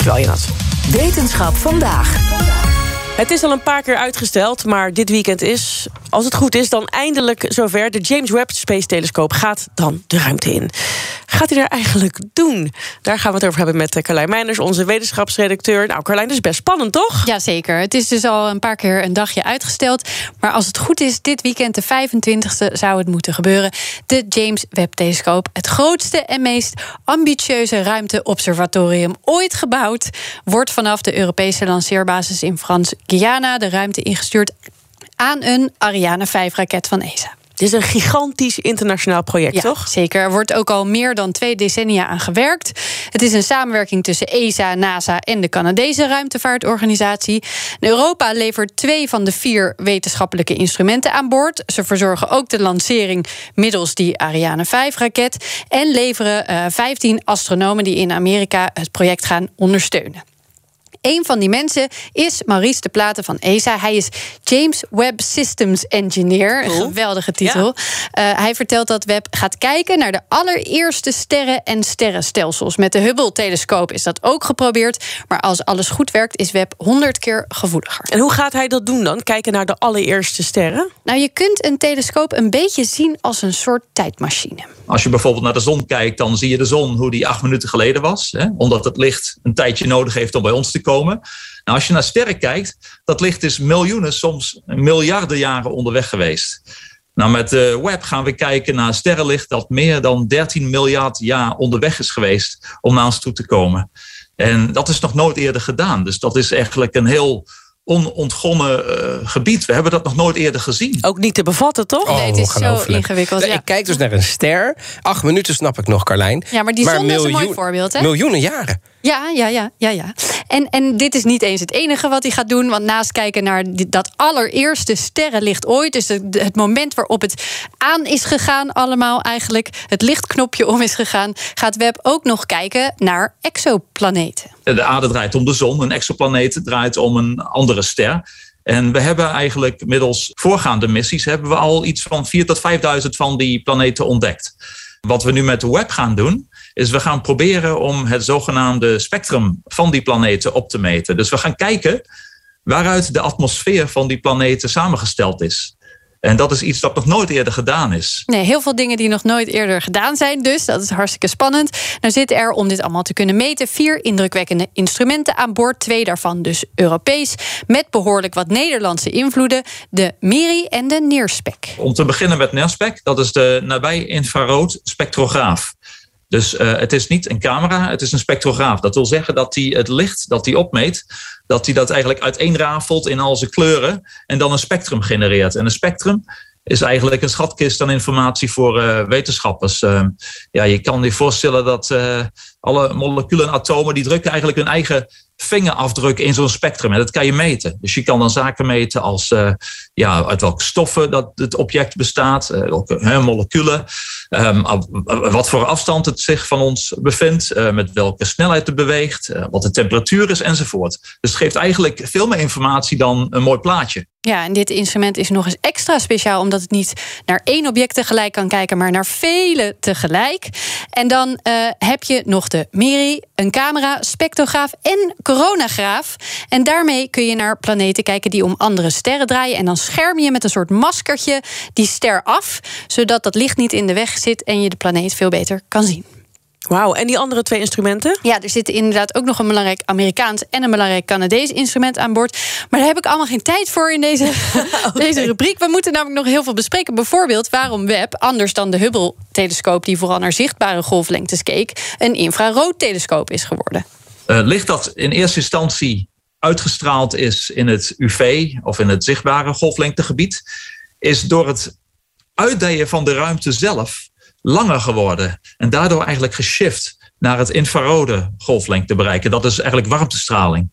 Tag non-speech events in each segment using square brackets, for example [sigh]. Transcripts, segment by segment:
Terwijl je dat. Wetenschap vandaag. Het is al een paar keer uitgesteld, maar dit weekend is, als het goed is, dan eindelijk zover. De James Webb Space Telescoop gaat dan de ruimte in. Gaat hij daar eigenlijk doen? Daar gaan we het over hebben met eh, Carlijn Meijners, onze wetenschapsredacteur. Nou, Carlijn, dat is best spannend, toch? Jazeker. Het is dus al een paar keer een dagje uitgesteld. Maar als het goed is, dit weekend, de 25e, zou het moeten gebeuren. De James Webb Telescoop. Het grootste en meest ambitieuze ruimteobservatorium ooit gebouwd. Wordt vanaf de Europese lanceerbasis in Frans Guyana de ruimte ingestuurd aan een Ariane 5-raket van ESA. Dit is een gigantisch internationaal project, Ja, toch? zeker. Er wordt ook al meer dan twee decennia aan gewerkt. Het is een samenwerking tussen ESA, NASA en de Canadese ruimtevaartorganisatie. Europa levert twee van de vier wetenschappelijke instrumenten aan boord. Ze verzorgen ook de lancering middels die Ariane 5-raket. En leveren eh, 15 astronomen die in Amerika het project gaan ondersteunen. Een van die mensen is Maurice de Platen van ESA. Hij is James Webb Systems Engineer. Een geweldige titel. Eh, hij vertelt dat Webb gaat kijken naar de allereerste sterren en sterrenstelsels. Met de Hubble-telescoop is dat ook geprobeerd. Maar als alles goed werkt, is Webb 100 keer gevoeliger. En hoe gaat hij dat doen dan? Kijken naar de allereerste sterren? Nou, je kunt een telescoop een beetje zien als een soort tijdmachine. Als je bijvoorbeeld naar de zon kijkt, dan zie je de zon hoe die acht minuten geleden was. Hè? Omdat het licht een tijdje nodig heeft om bij ons te komen. Nou, als je naar sterren kijkt, dat licht is miljoenen, soms miljarden jaren onderweg geweest. Nou, met de web gaan we kijken naar sterrenlicht dat meer dan 13 miljard jaar onderweg is geweest om naar ons toe te komen. En dat is nog nooit eerder gedaan. Dus dat is eigenlijk een heel onontgonnen eh, gebied. We hebben dat nog nooit eerder gezien. Ook niet te bevatten, toch? nee, het is zo ongelooflijk. ingewikkeld. Ja. Ik kijk dus naar een ster. Acht minuten snap ik nog, Carlijn. Ja, maar die zon is een mooi voorbeeld, hè? Miljoenen jaren. Ja, ja, ja, ja, ja. En, en dit is niet eens het enige wat hij gaat doen. Want naast kijken naar dat allereerste sterrenlicht ooit... dus het, het moment waarop het aan is gegaan allemaal eigenlijk... het lichtknopje om is gegaan... gaat Webb ook nog kijken naar exoplaneten. De aarde draait om de zon, een exoplaneet draait om een andere ster. En we hebben eigenlijk middels voorgaande missies hebben we al iets van 4.000 tot 5.000 van die planeten ontdekt. Wat we nu met de web gaan doen, is we gaan proberen om het zogenaamde spectrum van die planeten op te meten. Dus we gaan kijken waaruit de atmosfeer van die planeten samengesteld is. En dat is iets dat nog nooit eerder gedaan is. Nee, heel veel dingen die nog nooit eerder gedaan zijn. Dus dat is hartstikke spannend. Nou zitten er, om dit allemaal te kunnen meten... vier indrukwekkende instrumenten aan boord. Twee daarvan dus Europees. Met behoorlijk wat Nederlandse invloeden. De MIRI en de NIRSPEC. Om te beginnen met NERSPEC, dat is de nabij-infrarood spectrograaf. Dus eh, het is niet een camera, het is een spectrograaf. Dat wil zeggen dat hij het licht dat hij opmeet, dat hij dat eigenlijk uiteenrafelt in al zijn kleuren en dan een spectrum genereert. En een spectrum is eigenlijk een schatkist aan informatie voor eh, wetenschappers. Eh, ja, je kan je voorstellen dat eh, alle moleculen en atomen die drukken eigenlijk hun eigen vingerafdruk in zo'n spectrum. En dat kan je meten. Dus je kan dan zaken meten als eh, ja, uit welke stoffen dat het object bestaat, welke hè, moleculen, ehm, wat voor afstand het zich van ons bevindt, met welke snelheid het beweegt, wat de temperatuur is enzovoort. Dus het geeft eigenlijk veel meer informatie dan een mooi plaatje. Ja, en dit instrument is nog eens extra speciaal... omdat het niet naar één object tegelijk kan kijken... maar naar vele tegelijk. En dan eh, heb je nog de MIRI, een camera, spectrograaf en coronagraaf. En daarmee kun je naar planeten kijken die om andere sterren draaien... en dan scherm je met een soort maskertje die ster af... zodat dat licht niet in de weg zit en je de planeet veel beter kan zien. Wauw, en die andere twee instrumenten? Ja, er zit inderdaad ook nog een belangrijk Amerikaans en een belangrijk Canadees instrument aan boord. Maar daar heb ik allemaal geen tijd voor in deze, [laughs] [laughs] deze rubriek. We moeten namelijk nog heel veel bespreken. Bijvoorbeeld waarom Webb, anders dan de Hubble-telescoop die vooral naar zichtbare golflengtes keek, een infraroodtelescoop is geworden. Eh, licht dat in eerste instantie uitgestraald is in het UV of in het zichtbare golflengtegebied, is door het uitdijen van de ruimte zelf langer geworden. En daardoor eigenlijk geshift naar het infrarode golflengte bereiken. Dat is eigenlijk warmtestraling.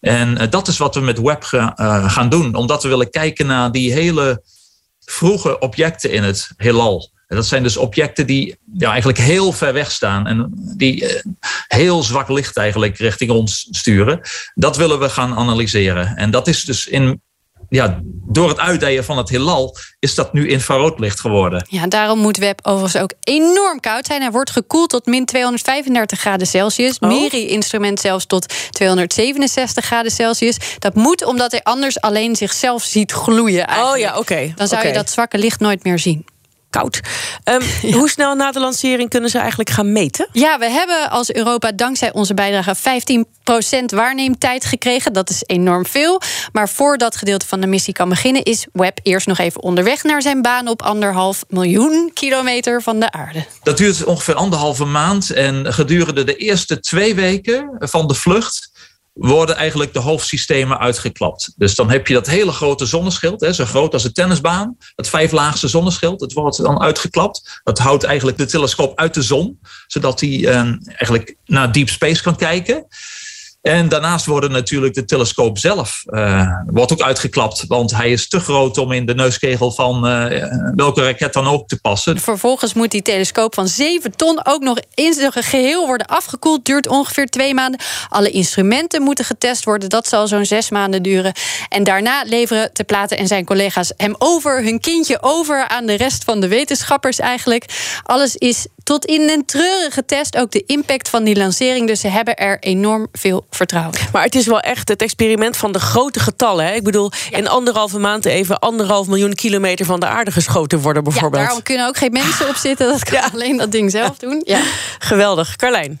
En uh, dat is wat we met web uh, gaan doen, omdat we willen kijken naar die hele vroege objecten in het heelal. Dat zijn dus objecten die ja, eigenlijk heel ver weg staan en die uh, heel zwak licht eigenlijk richting ons sturen. Dat willen we gaan analyseren. En dat is dus in ja, door het uitdijen van het heelal is dat nu infraroodlicht geworden. Ja, daarom moet web overigens ook enorm koud zijn. Hij wordt gekoeld tot min 235 graden Celsius. Oh. Miri-instrument zelfs tot 267 graden Celsius. Dat moet omdat hij anders alleen zichzelf ziet gloeien. Eigenlijk. Oh ja, oké. Okay. Dan zou okay. je dat zwakke licht nooit meer zien koud. Um, [laughs] ja. Hoe snel na de lancering kunnen ze eigenlijk gaan meten? Ja, we hebben als Europa dankzij onze bijdrage 15% waarneemtijd gekregen. Dat is enorm veel. Maar voor dat gedeelte van de missie kan beginnen, is Webb eerst nog even onderweg naar zijn baan op anderhalf miljoen kilometer van de aarde. Dat duurt ongeveer anderhalve maand. En gedurende de eerste twee weken van de vlucht worden eigenlijk de hoofdsystemen uitgeklapt. Dus dan heb je dat hele grote zonneschild, hè, zo groot als een tennisbaan, het vijflaagse zonneschild, dat wordt dan uitgeklapt. Dat houdt eigenlijk de telescoop uit de zon, zodat hij uh, eigenlijk naar deep space kan kijken. En daarnaast wordt natuurlijk de telescoop zelf uh, wordt ook uitgeklapt. Want hij is te groot om in de neuskegel van uh, welke raket dan ook te passen. Vervolgens moet die telescoop van 7 ton ook nog in zijn geheel worden afgekoeld. Duurt ongeveer twee maanden. Alle instrumenten moeten getest worden. Dat zal zo'n zes maanden duren. En daarna leveren Te Platen en zijn collega's hem over, hun kindje over aan de rest van de wetenschappers eigenlijk. Alles is tot in een treurige test ook de impact van die lancering. Dus ze hebben er enorm veel vertrouwen. Maar het is wel echt het experiment van de grote getallen. Hè? Ik bedoel, ja. in anderhalve maand even anderhalf miljoen kilometer van de aarde geschoten worden, bijvoorbeeld. Ja, daarom kunnen ook geen mensen op zitten. Dat kan ja. alleen dat ding zelf doen. Ja. [laughs] Geweldig. Carlijn.